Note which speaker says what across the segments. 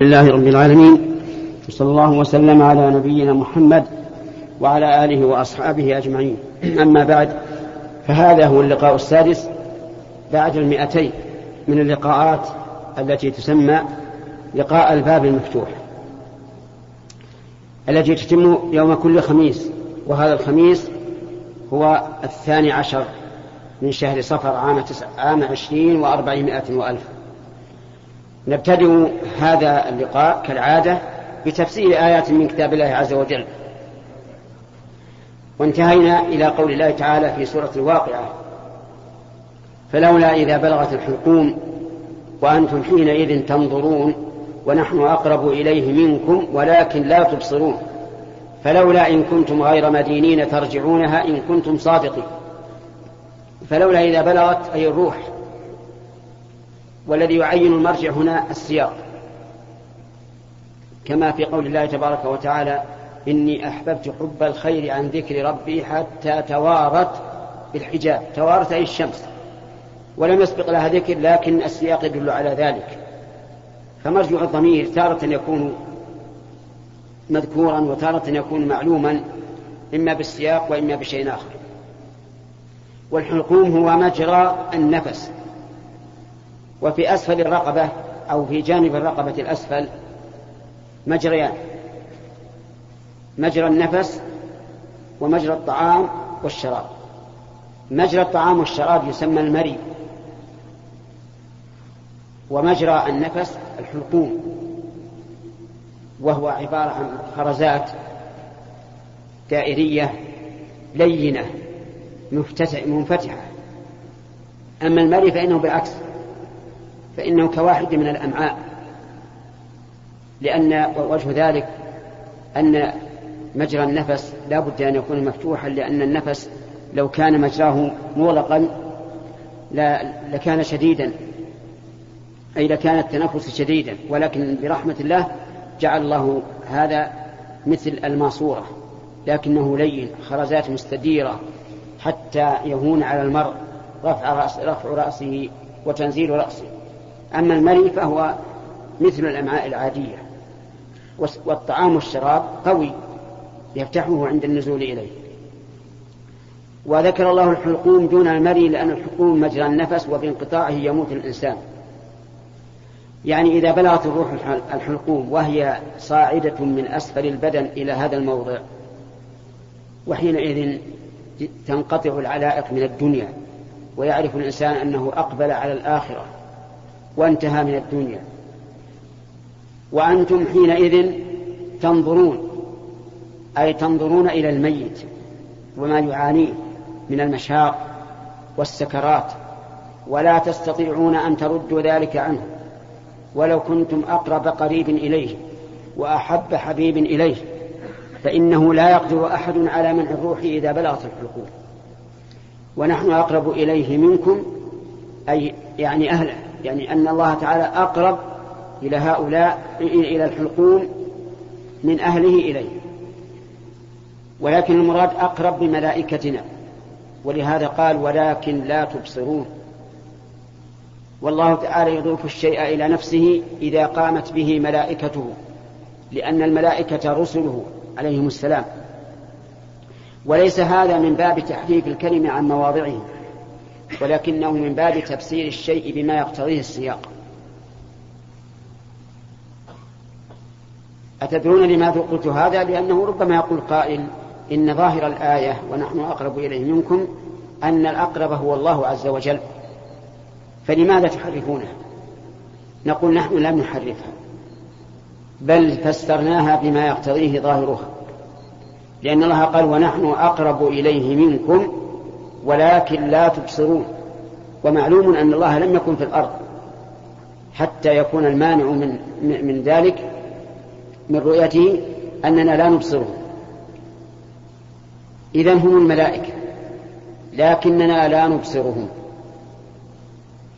Speaker 1: لله رب العالمين وصلى الله وسلم على نبينا محمد وعلى آله وأصحابه أجمعين. أما بعد فهذا هو اللقاء السادس بعد المئتين من اللقاءات التي تسمى لقاء الباب المفتوح التي تتم يوم كل خميس. وهذا الخميس هو الثاني عشر من شهر صفر عام, عام عشرين وأربعمائة وألف. نبتدئ هذا اللقاء كالعادة بتفسير آيات من كتاب الله عز وجل. وانتهينا إلى قول الله تعالى في سورة الواقعة فلولا إذا بلغت الحلقوم وأنتم حينئذ تنظرون ونحن أقرب إليه منكم ولكن لا تبصرون. فلولا إن كنتم غير مدينين ترجعونها إن كنتم صادقين. فلولا إذا بلغت أي الروح والذي يعين المرجع هنا السياق. كما في قول الله تبارك وتعالى إني أحببت حب الخير عن ذكر ربي حتى توارت بالحجاب. توارت أي الشمس. ولم يسبق لها ذكر لكن السياق يدل على ذلك. فمرجع الضمير تارة يكون مذكورا وتارة يكون معلوما إما بالسياق وإما بشيء آخر. والحلقوم هو مجرى النفس. وفي أسفل الرقبة أو في جانب الرقبة الأسفل مجريان. مجرى النفس ومجرى الطعام والشراب. مجرى الطعام والشراب يسمى المري. ومجرى النفس الحلقوم. وهو عبارة عن خرزات دائرية لينة منفتحة أما المري فإنه بالعكس. فإنه كواحد من الأمعاء. لأن وجه ذلك أن مجرى النفس لا بد أن يكون مفتوحا لأن النفس لو كان مجراه مغلقا لكان شديدا. أي لكان التنفس شديدا. ولكن برحمة الله جعل الله هذا مثل الماسورة. لكنه لين خرزات مستديرة حتى يهون على المرء رفع, رأس رفع رأسه وتنزيل رأسه. أما المري فهو مثل الأمعاء العادية. والطعام والشراب قوي يفتحه عند النزول إليه. وذكر الله الحلقوم دون المري لأن الحلقوم مجرى النفس وبانقطاعه يموت الإنسان. يعني إذا بلغت الروح الحلقوم وهي صاعدة من أسفل البدن إلى هذا الموضع وحينئذ تنقطع العلائق من الدنيا ويعرف الإنسان أنه أقبل على الآخرة. وانتهى من الدنيا. وأنتم حينئذ تنظرون أي تنظرون إلى الميت وما يعانيه من المشاق والسكرات ولا تستطيعون أن تردوا ذلك عنه. ولو كنتم أقرب قريب إليه وأحب حبيب إليه فإنه لا يقدر أحد على منع الروح إذا بلغت الحلقوم. ونحن أقرب إليه منكم أي يعني أهله. يعني أن الله تعالى أقرب إلى هؤلاء إلى الحلقوم من أهله إليه. ولكن المراد أقرب بملائكتنا. ولهذا قال ولكن لا تبصرون. والله تعالى يضيف الشيء إلى نفسه إذا قامت به ملائكته لأن الملائكة رسله عليهم السلام. وليس هذا من باب تحريف الكلمة عن مواضعه ولكنه من باب تفسير الشيء بما يقتضيه السياق. أتدرون لماذا قلت هذا؟ لأنه ربما يقول قائل إن ظاهر الآية ونحن أقرب إليه منكم أن الأقرب هو الله عز وجل. فلماذا تحرفونها نقول نحن لم نحرفها بل فسرناها بما يقتضيه ظاهرها لأن الله قال ونحن أقرب إليه منكم ولكن لا تبصرون. ومعلوم أن الله لم يكن في الأرض. حتى يكون المانع من من ذلك من رؤيته أننا لا نبصره إذا هم الملائكة لكننا لا نبصرهم.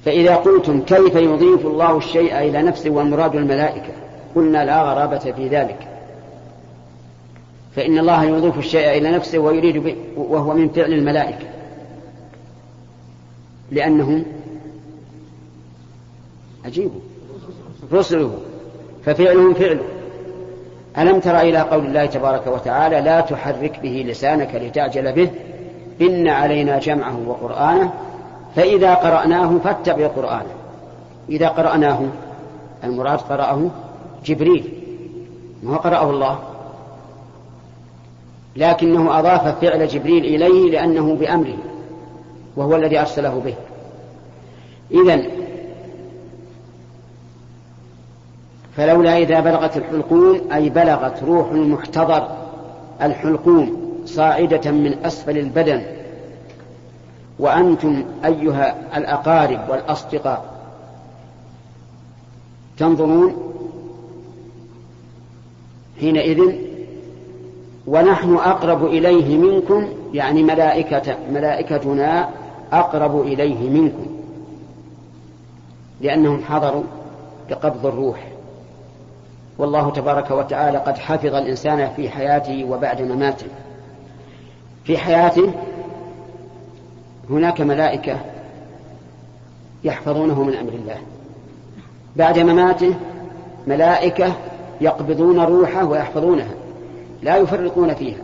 Speaker 1: فإذا قلتم كيف يضيف الله الشيء إلى نفسه والمراد الملائكة قلنا لا غرابة في ذلك. فإن الله يضيف الشيء إلى نفسه ويريد وهو من فعل الملائكة. لأنهم عجيب. رسله ففعلهم فعله ألم تر إلى قول الله تبارك وتعالى لا تحرك به لسانك لتعجل به إن علينا جمعه وقرآنه فإذا قرأناه فاتبع قرآنه. إذا قرأناه المراد قرأه جبريل ما قرأه الله. لكنه أضاف فعل جبريل إليه لأنه بأمره. وهو الذي أرسله به. إذا فلولا إذا بلغت الحلقوم أي بلغت روح المحتضر الحلقوم صاعدة من أسفل البدن وأنتم أيها الأقارب والأصدقاء تنظرون حينئذ ونحن أقرب إليه منكم يعني ملائكة ملائكتنا أقرب إليه منكم لأنهم حضروا بقبض الروح. والله تبارك وتعالى قد حفظ الإنسان في حياته وبعد مماته. في حياته هناك ملائكة يحفظونه من أمر الله. بعد مماته ملائكة يقبضون روحه ويحفظونها لا يفرقون فيها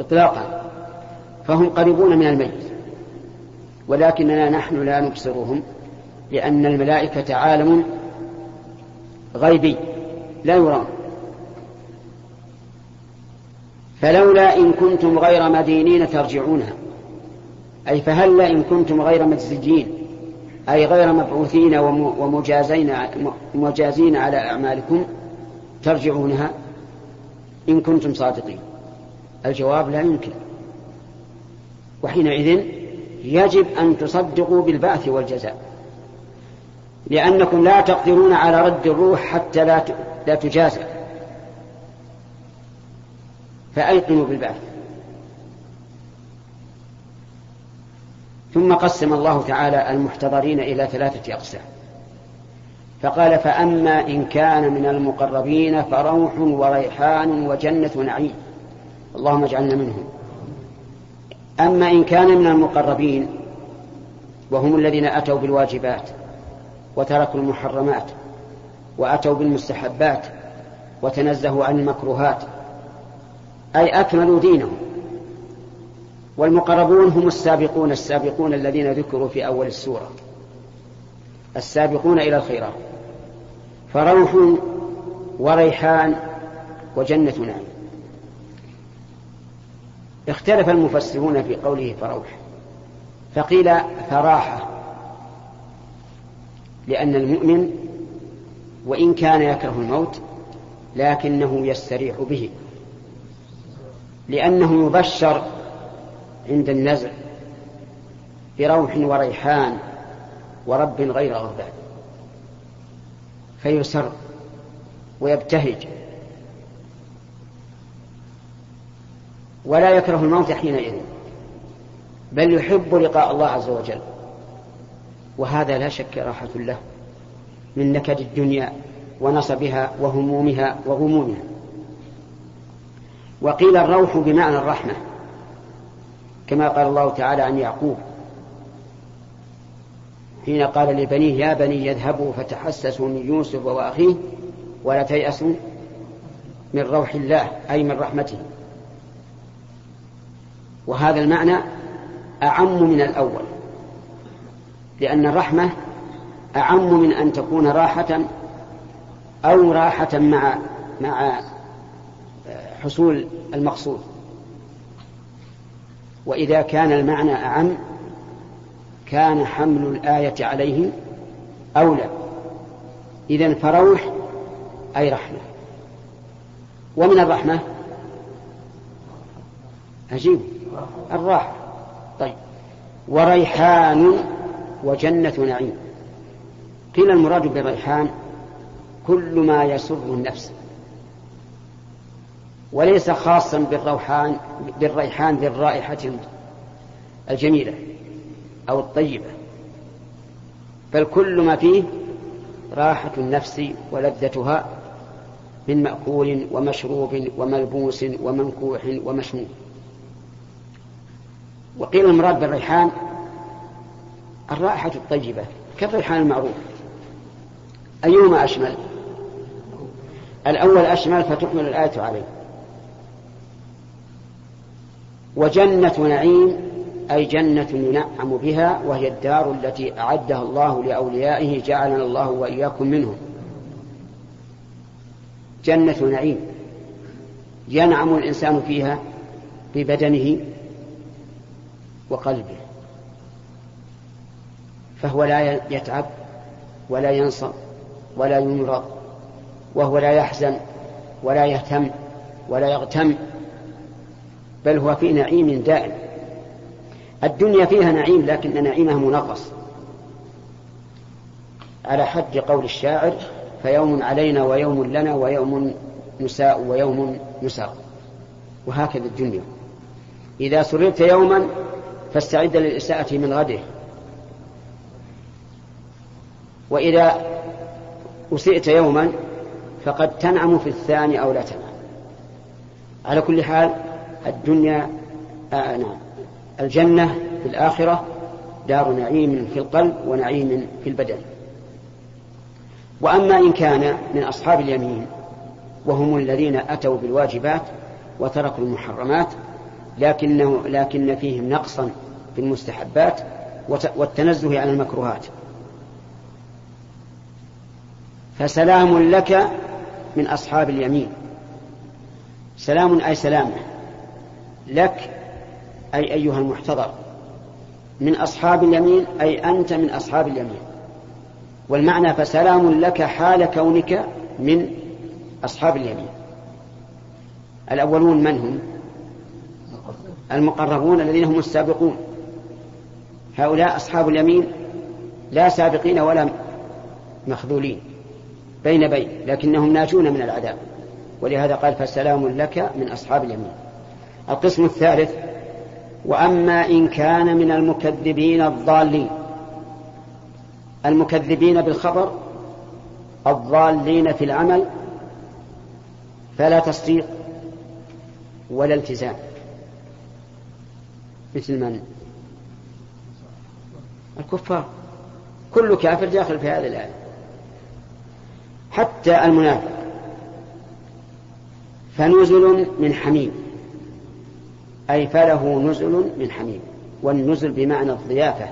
Speaker 1: إطلاقا فهم قريبون من الميت. ولكننا نحن لا نبصرهم لأن الملائكة عالم غيبي لا يرام. فلولا إن كنتم غير مدينين ترجعونها أي فهلا إن كنتم غير مجزيين أي غير مبعوثين ومجازين مجازين على أعمالكم ترجعونها إن كنتم صادقين. الجواب لا يمكن. وحينئذ يجب أن تصدقوا بالبعث والجزاء. لأنكم لا تقدرون على رد الروح حتى لا لا تجازى. فأيقنوا بالبعث ثم قسم الله تعالى المحتضرين إلى ثلاثة أقسام. فقال فأما إن كان من المقربين فروح وريحان وجنة نعيم اللهم اجعلنا منهم. أما إن كان من المقربين وهم الذين أتوا بالواجبات وتركوا المحرمات وأتوا بالمستحبات وتنزهوا عن المكروهات أي أكملوا دينهم. والمقربون هم السابقون السابقون الذين ذكروا في أول السورة السابقون إلى الخيرات. فروح وريحان وجنة نعيم. اختلف المفسرون في قوله فروح فقيل فراحة لأن المؤمن وإن كان يكره الموت لكنه يستريح به لأنه يبشر عند النزع بروح وريحان ورب غير غضبان فيسر ويبتهج ولا يكره الموت حينئذ بل يحب لقاء الله عز وجل. وهذا لا شك راحة له من نكد الدنيا ونصبها وهمومها وغمومها. وقيل الروح بمعنى الرحمة كما قال الله تعالى عن يعقوب حين قال لبنيه يا بني يذهبوا فتحسسوا من يوسف وأخيه ولا تيأسوا من روح الله أي من رحمته. وهذا المعنى أعم من الأول لأن الرحمة أعم من أن تكون راحة أو راحة مع مع حصول المقصود. وإذا كان المعنى أعم كان حمل الآية عليه أولى. إذا فروح أي رحمة. ومن الرحمة؟ عجيب. الراحة. طيب. وريحان وجنة نعيم. قيل المراد بالريحان كل ما يسر النفس. وليس خاصا بالروحان بالريحان ذي الرائحة الجميلة أو الطيبة. بل كل ما فيه راحة النفس ولذتها من مأكول ومشروب وملبوس ومنكوح ومشموم. وقيل المراد بالريحان الرائحة الطيبة كالريحان المعروف. أيهما أشمل؟ الأول أشمل فتحمل الآية عليه. وجنة نعيم أي جنة ينعم بها وهي الدار التي أعدها الله لأوليائه جعلنا الله وإياكم منهم. جنة نعيم ينعم الإنسان فيها ببدنه وقلبه فهو لا يتعب ولا ينصب ولا يمرض وهو لا يحزن ولا يهتم ولا يغتم بل هو في نعيم دائم الدنيا فيها نعيم لكن نعيمها منغص على حد قول الشاعر فيوم علينا ويوم لنا ويوم نساء ويوم نساء وهكذا الدنيا إذا سررت يوما فاستعد للإساءة من غده. وإذا أسئت يوما فقد تنعم في الثاني أو لا تنعم. على كل حال الدنيا آه نعم الجنة في الآخرة دار نعيم في القلب ونعيم في البدن. وأما إن كان من أصحاب اليمين وهم الذين أتوا بالواجبات وتركوا المحرمات لكنه لكن فيهم نقصا في المستحبات والتنزه عن المكروهات. فسلام لك من أصحاب اليمين. سلام أي سلامة لك أي أيها المحتضر. من أصحاب اليمين أي أنت من أصحاب اليمين. والمعنى فسلام لك حال كونك من أصحاب اليمين. الأولون من هم؟ المقربون الذين هم السابقون. هؤلاء أصحاب اليمين لا سابقين ولا مخذولين بين بين لكنهم ناجون من العذاب. ولهذا قال فسلام لك من أصحاب اليمين. القسم الثالث وأما إن كان من المكذبين الضالين المكذبين بالخبر الضالين في العمل فلا تصديق ولا التزام. مثل من الكفار. كل كافر داخل في هذه الآية. حتى المنافق. فنزل من حميم. أي فله نزل من حميم. والنزل بمعنى الضيافة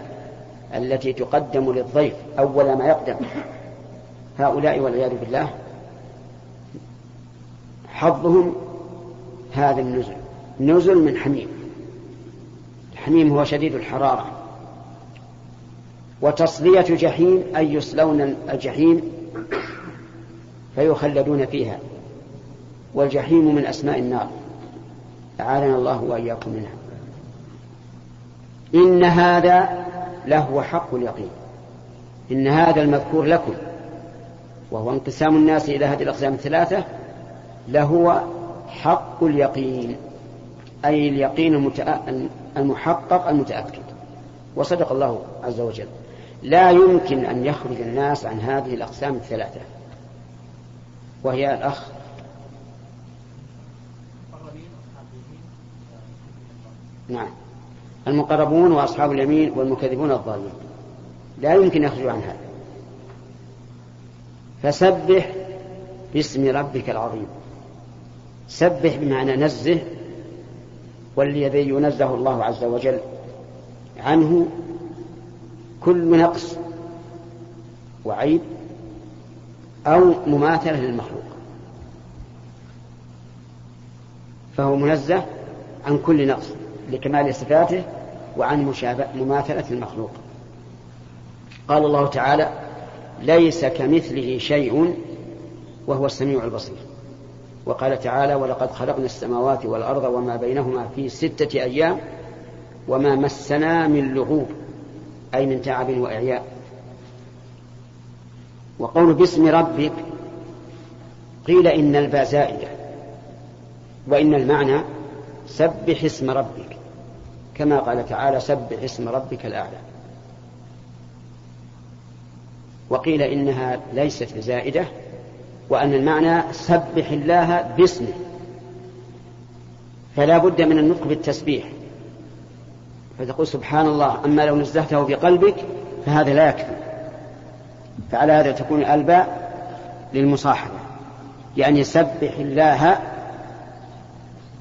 Speaker 1: التي تقدم للضيف أول ما يقدم. هؤلاء والعياذ بالله حظهم هذا النزل. نزل من حميم. الحميم هو شديد الحرارة. وتصلية جحيم أي يصلون الجحيم فيخلدون فيها. والجحيم من أسماء النار. أعاذنا الله وإياكم منها. إن هذا لهو حق اليقين. إن هذا المذكور لكم. وهو انقسام الناس إلى هذه الأقسام الثلاثة. لهو حق اليقين. أي اليقين المحقق المتأكد. وصدق الله عز وجل. لا يمكن أن يخرج الناس عن هذه الأقسام الثلاثة. وهي الأخ. نعم. المقربون وأصحاب اليمين والمكذبون الضالون لا يمكن يخرجوا عن هذا. فسبح باسم ربك العظيم. سبح بمعنى نزه والذي ينزه الله عز وجل عنه كل نقص وعيب أو مماثلة للمخلوق. فهو منزه عن كل نقص لكمال صفاته وعن مماثلة المخلوق قال الله تعالى ليس كمثله شيء وهو السميع البصير. وقال تعالى ولقد خلقنا السماوات والأرض وما بينهما في ستة أيام وما مسنا من لغوب. أي من تعب وإعياء. وقول باسم ربك قيل إن الباء زائدة وإن المعنى سبح اسم ربك كما قال تعالى سبح اسم ربك الأعلى. وقيل إنها ليست بزائدة وأن المعنى سبح الله باسمه. فلا بد من النطق بالتسبيح. فتقول سبحان الله أما لو نزهته بقلبك فهذا لا يكفي. فعلى هذا تكون الباء للمصاحبة. يعني سبح الله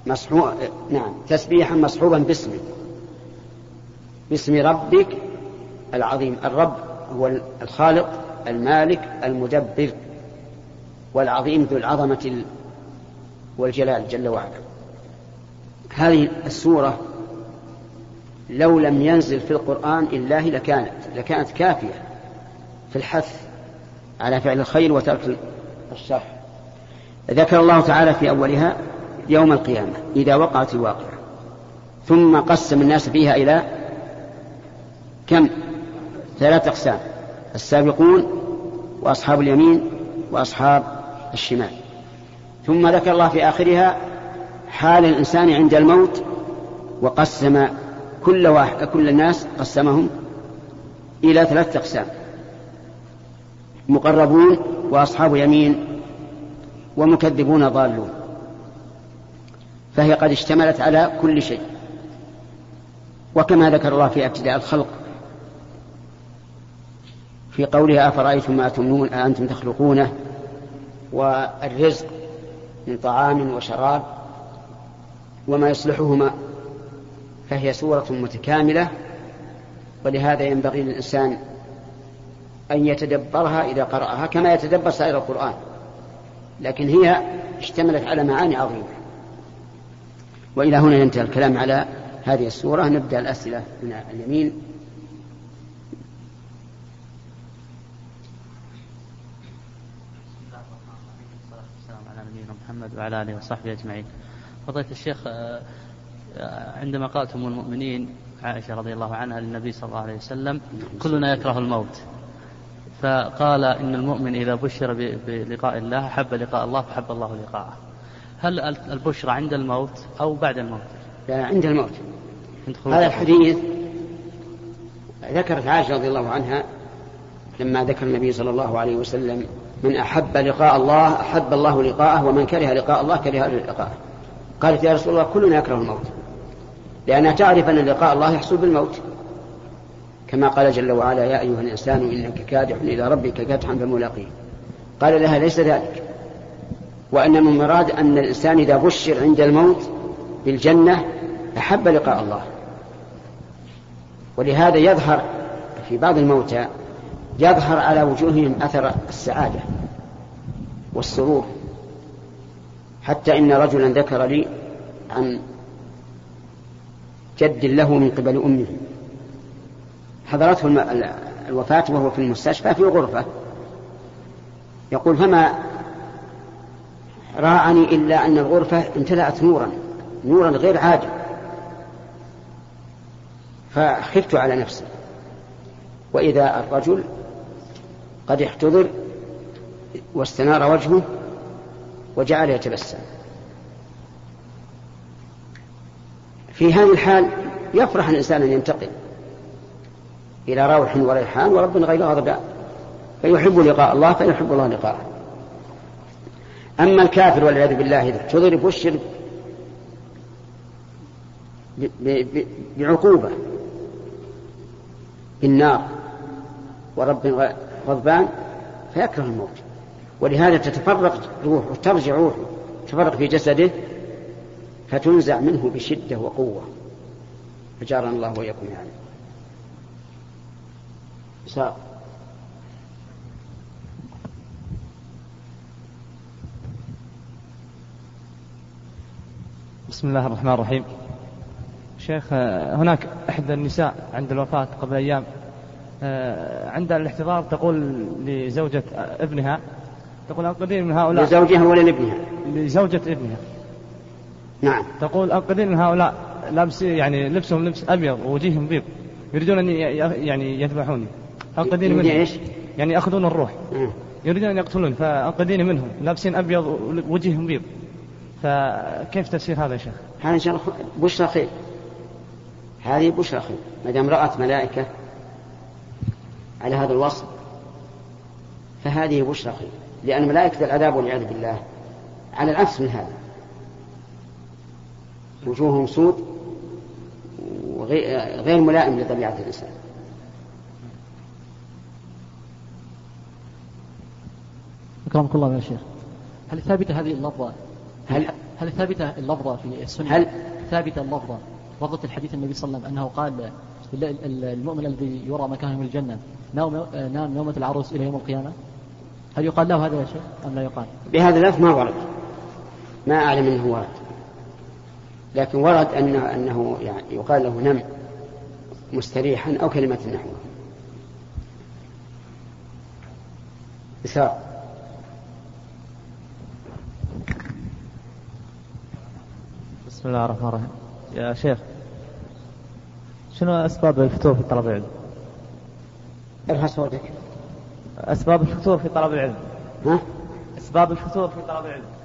Speaker 1: مصحوب نعم تسبيحا مصحوبا باسمه. باسم ربك العظيم. الرب هو الخالق المالك المدبر والعظيم ذو العظمة والجلال جل وعلا. هذه السورة لو لم ينزل في القرآن إلا هي لكانت لكانت كافية في الحث على فعل الخير وترك الشر. ذكر الله تعالى في أولها يوم القيامة إذا وقعت الواقعة ثم قسم الناس فيها إلى كم؟ ثلاث أقسام السابقون وأصحاب اليمين وأصحاب الشمال. ثم ذكر الله في آخرها حال الإنسان عند الموت وقسم كل واحد كل الناس قسمهم إلى ثلاثة أقسام. مقربون وأصحاب يمين ومكذبون ضالون. فهي قد اشتملت على كل شيء. وكما ذكر الله في ابتداء الخلق في قولها أفرأيتم ما تمنون أأنتم تخلقونه؟ والرزق من طعام وشراب وما يصلحهما فهي سورة متكاملة ولهذا ينبغي للإنسان أن يتدبرها إذا قرأها كما يتدبر سائر القرآن. لكن هي اشتملت على معاني عظيمة. وإلى هنا ينتهي الكلام على هذه السورة. نبدأ الأسئلة من اليمين.
Speaker 2: محمد وعلى آله وصحبه أجمعين. فضيلة الشيخ آه، عندما قالت أم المؤمنين عائشة رضي الله عنها للنبي صلى الله عليه وسلم كلنا يكره الموت. فقال إن المؤمن إذا بشر بلقاء الله حب لقاء الله فحب الله لقاءه. هل البشرى عند الموت أو بعد الموت؟
Speaker 1: لا عند الموت. هذا الحديث ذكرت عائشة رضي الله عنها لما ذكر النبي صلى الله عليه وسلم من أحب لقاء الله أحب الله لقاءه ومن كره لقاء الله كره لقاءه. قالت يا رسول الله كلنا يكره الموت. لأنها تعرف أن لقاء الله يحصل بالموت. كما قال جل وعلا يا أيها الإنسان إنك كادح إلى ربك كادحا فملاقيه. قال لها ليس ذلك. وإنما المراد أن الإنسان إذا بشر عند الموت بالجنة أحب لقاء الله. ولهذا يظهر في بعض الموتى يظهر على وجوههم أثر السعادة والسرور. حتى إن رجلا ذكر لي عن جد له من قبل أمه. حضرته الوفاة وهو في المستشفى في غرفة. يقول فما راعني إلا أن الغرفة امتلأت نورا نورا غير عادي فخفت على نفسي. وإذا الرجل قد احتضر واستنار وجهه وجعل يتبسم. في هذه الحال يفرح الإنسان أن ينتقل إلى روح وريحان ورب غير غضبان فيحب لقاء الله فيحب الله لقاءه. أما الكافر والعياذ بالله إذا احتضر بشر بعقوبة بالنار ورب غضبان فيكره الموت. ولهذا تتفرق روحه ترجع روحه تفرق في جسده فتنزع منه بشدة وقوة. فجارنا الله وإياكم يعني ساق
Speaker 3: بسم الله الرحمن الرحيم. شيخ هناك إحدى النساء عند الوفاة قبل أيام آه، عند الاحتضار تقول لزوجة ابنها تقول أنقذين من هؤلاء.
Speaker 1: لزوجها ولا لابنها؟
Speaker 3: لزوجة ابنها.
Speaker 1: نعم.
Speaker 3: تقول من هؤلاء لابس يعني لبسهم لبس أبيض ووجيههم بيض يريدون أن يعني يذبحوني. أنقذيني منهم.
Speaker 1: إيش؟
Speaker 3: يعني يأخذون الروح. نعم. يريدون أن يقتلون فأنقذيني منهم. لابسين أبيض ووجيههم بيض. فكيف تفسير هذا يا شيخ؟
Speaker 1: هذا إن شاء الله بشرى خير. هذه بشرى خير. ما دام رأت ملائكة على هذا الوصف فهذه بشرى خير. لأن ملائكة العذاب والعياذ بالله على العكس من هذا. وجوههم سود وغير ملائم لطبيعة الإنسان.
Speaker 3: أكرمك الله يا شيخ.
Speaker 4: هل ثابتة هذه اللفظة؟
Speaker 1: هل
Speaker 4: هل ثابتة اللفظة في السنة؟
Speaker 1: هل
Speaker 4: ثابتة اللفظة. لفظة الحديث النبي صلى الله عليه وسلم أنه قال المؤمن الذي يرى مكانه من الجنة نام نام نومة العروس إلى يوم القيامة؟ هل يقال له هذا يا شيخ أم لا يقال؟
Speaker 1: بهذا اللفظ ما ورد. ما أعلم أنه ورد. لكن ورد أنه, أنه يعني يقال له نم مستريحا أو كلمة نحوه. إسحاق
Speaker 3: بسم الله الرحمن الرحيم. يا شيخ شنو أسباب الفتور في طلب العلم؟
Speaker 1: ارفع صوتك.
Speaker 3: أسباب الفتور في طلب العلم.
Speaker 1: ها؟
Speaker 3: أسباب الفتور في طلب العلم.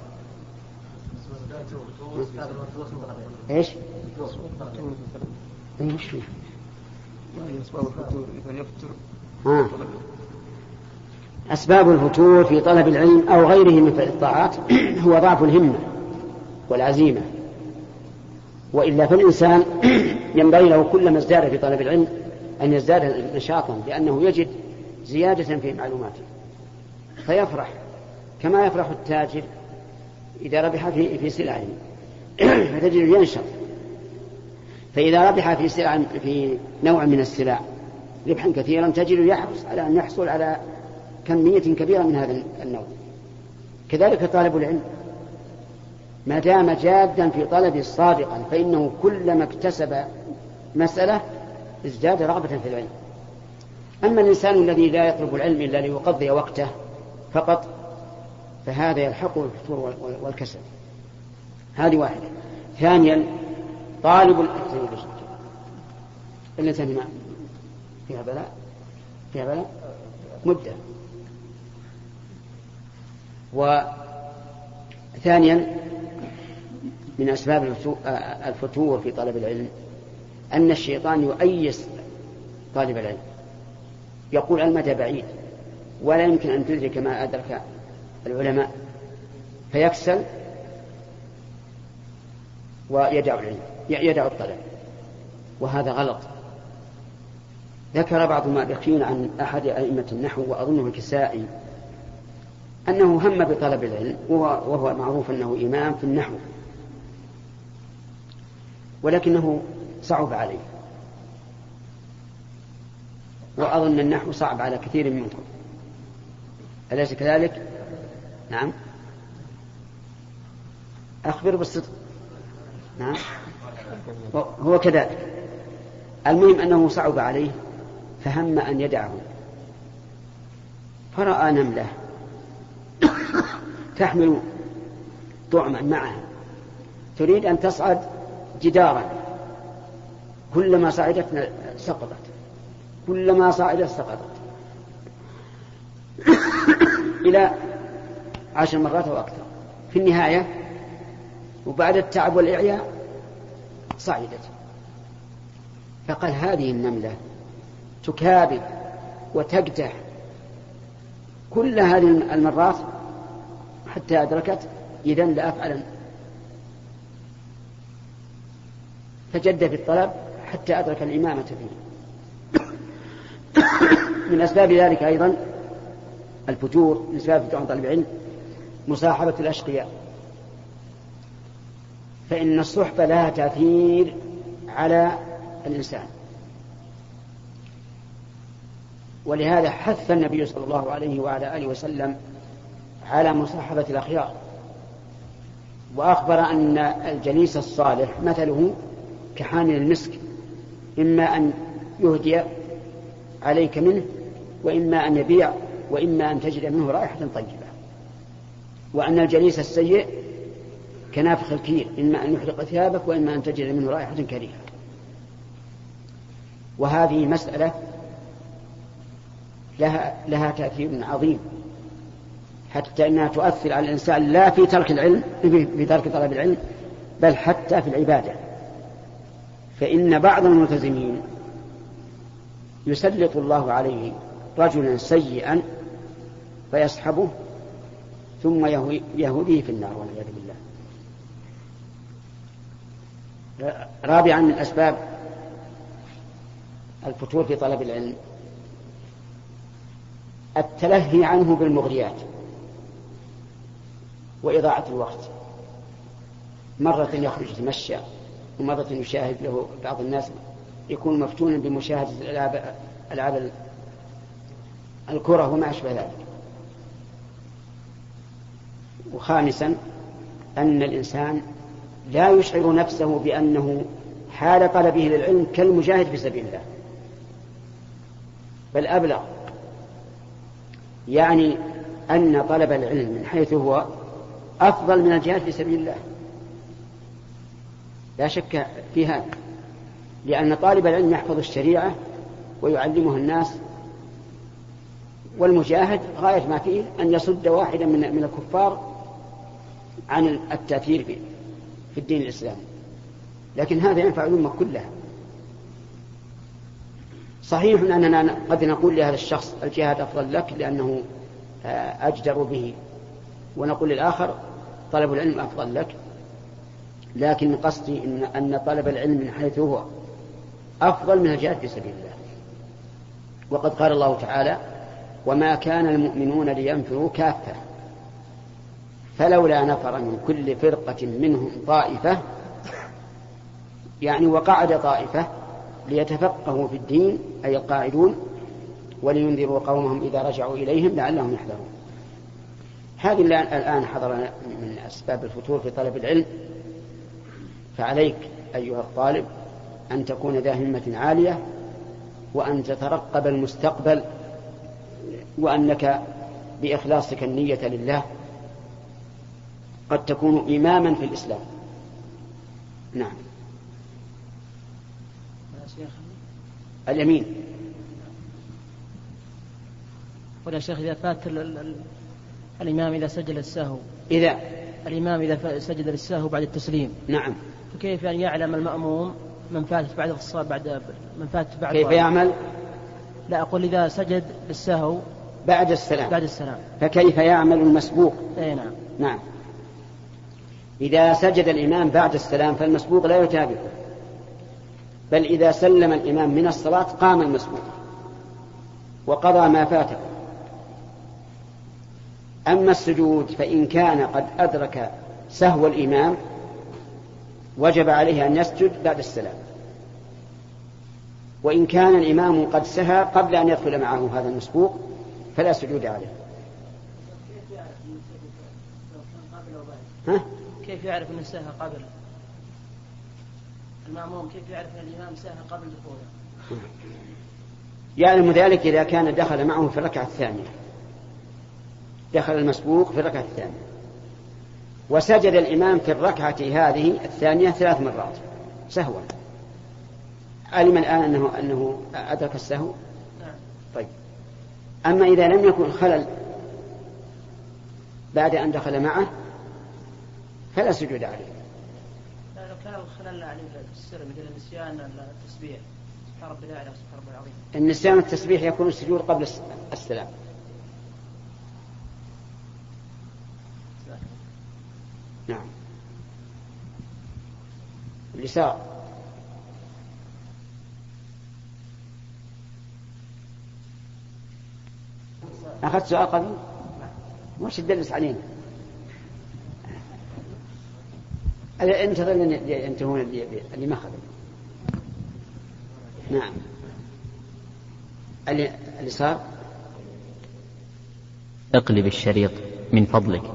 Speaker 5: إيش؟ إيش يفتر
Speaker 1: ها. أسباب الفتور في طلب العلم أو غيره من الطاعات هو ضعف الهمة والعزيمة وإلا فالإنسان ينبغي له كلما ازداد في طلب العلم أن يزداد نشاطا لأنه يجد زيادة في معلوماته فيفرح كما يفرح التاجر إذا ربح في في سلعة. فتجده ينشط. فإذا ربح في سلع في نوع من السلع ربحا كثيرا تجده يحرص على أن يحصل على كمية كبيرة من هذا النوع. كذلك طالب العلم. ما دام جادا في طلبه صادقا فإنه كلما اكتسب مسألة ازداد رغبة في العلم. أما الإنسان الذي لا يطلب العلم إلا ليقضي وقته فقط فهذا يلحقه الفتور والكسل. هذه واحدة. ثانيا طالب العلم إلا ثاني فيها بلاء؟ فيها بلاء؟ مدة. وثانيا من أسباب الفتور في طلب العلم أن الشيطان يؤيس طالب العلم. يقول المدى بعيد؟ ولا يمكن أن تدرك ما أدرك العلماء فيكسل ويدع العلم يدع الطلب وهذا غلط. ذكر بعض المؤرخين عن أحد أئمة النحو وأظنه الكسائي أنه هم بطلب العلم وهو معروف أنه إمام في النحو ولكنه صعب عليه. وأظن النحو صعب على كثير منكم أليس كذلك؟ نعم. أخبر بالصدق نعم. هو كذلك. المهم أنه صعب عليه فهم أن يدعه. فرأى نملة تحمل طعما معها تريد أن تصعد جدارا. كلما صعدت سقطت. كلما صعدت سقطت. إلى عشر مرات أو أكثر. في النهاية وبعد التعب والإعياء صعدت. فقال هذه النملة تكابد وتقدح كل هذه المرات حتى أدركت إذا لأفعلن فجد في الطلب حتى أدرك الإمامة فيه. من أسباب ذلك أيضا الفتور من أسباب فتور طلب العلم. مصاحبة الأشقياء. فإن الصحبة لها تأثير على الإنسان. ولهذا حث النبي صلى الله عليه وعلى آله وسلم على مصاحبة الأخيار. وأخبر أن الجليس الصالح مثله كحامل المسك إما أن يهدي عليك منه وإما أن يبيع وإما أن تجد منه رائحة طيبة. وأن الجليس السيء كنافخ الكير إما أن يحرق ثيابك وإما أن تجد منه رائحة كريهة. وهذه مسألة لها, لها تأثير عظيم حتى أنها تؤثر على الإنسان لا في ترك العلم في ترك طلب العلم بل حتى في العبادة. فإن بعض الملتزمين يسلط الله عليه رجلا سيئا فيسحبه ثم يهوديه في النار والعياذ بالله. رابعا من أسباب الفتور في طلب العلم. التلهي عنه بالمغريات وإضاعة الوقت. مرة يخرج يتمشى ومرة يشاهد له بعض الناس يكون مفتونا بمشاهدة ألعاب الكرة وما أشبه ذلك. وخامسا أن الإنسان لا يشعر نفسه بأنه حال طلبه للعلم كالمجاهد في سبيل الله. بل أبلغ يعني أن طلب العلم من حيث هو أفضل من الجهاد في سبيل الله. لا شك في هذا لأن طالب العلم يحفظ الشريعة ويعلمها الناس والمجاهد غاية ما فيه أن يصد واحدا من الكفار عن التأثير في الدين الإسلامي. لكن هذا ينفع الأمة كلها. صحيح أننا قد نقول لهذا الشخص الجهاد أفضل لك لأنه أجدر به. ونقول للآخر طلب العلم أفضل لك. لكن قصدي إن, أن طلب العلم من حيث هو أفضل من الجهاد في سبيل الله. وقد قال الله تعالى وما كان المؤمنون لينفروا كافة. فلولا نفر من كل فرقة منهم طائفة يعني وقعد طائفة ليتفقهوا في الدين أي القاعدون ولينذروا قومهم إذا رجعوا إليهم لعلهم يحذرون. هذه الآن حضر من أسباب الفتور في طلب العلم. فعليك أيها الطالب أن تكون ذا همة عالية وأن تترقب المستقبل وأنك بإخلاصك النية لله قد تكون إماما في الإسلام. نعم. اليمين.
Speaker 6: قل يا شيخ إذا فات ال ال الإمام إذا سجد السهو.
Speaker 1: إذا.
Speaker 6: الإمام إذا سجد للسهو بعد التسليم.
Speaker 1: نعم.
Speaker 6: فكيف أن يعلم المأموم من فاتت بعد الصلاة بعد من فاتت بعد
Speaker 1: كيف يعمل؟
Speaker 6: لا أقول إذا سجد للسهو
Speaker 1: بعد السلام.
Speaker 6: بعد السلام.
Speaker 1: فكيف يعمل المسبوق؟
Speaker 6: أي نعم.
Speaker 1: نعم. إذا سجد الإمام بعد السلام فالمسبوق لا يتابعه بل إذا سلم الإمام من الصلاة قام المسبوق وقضى ما فاته. أما السجود فإن كان قد أدرك سهو الإمام وجب عليه أن يسجد بعد السلام. وإن كان الإمام قد سهى قبل أن يدخل معه هذا المسبوق فلا سجود عليه. ها؟
Speaker 6: كيف يعرف أن سهى قبل؟ المأموم كيف يعرف أن الإمام سهى قبل دخوله؟
Speaker 1: يعلم ذلك إذا كان دخل معه في الركعة الثانية. دخل المسبوق في الركعة الثانية. وسجد الإمام في الركعة هذه الثانية ثلاث مرات. سهوا. علم الآن أنه أنه أدرك السهو؟ طيب. أما إذا لم يكن خلل بعد أن دخل معه فلا سجود عليه.
Speaker 6: لا لو كان الخلل عليه في السر مثل النسيان التسبيح سبحان ربي الأعلى سبحان ربي العظيم.
Speaker 1: النسيان التسبيح يكون السجود قبل السلام. نعم. اليسار. أخذت سؤال قبل؟ وش تدلس علينا. انتظر ينتهون اللي, اللي ما أخذوا نعم. اليسار؟
Speaker 7: اقلب الشريط من فضلك.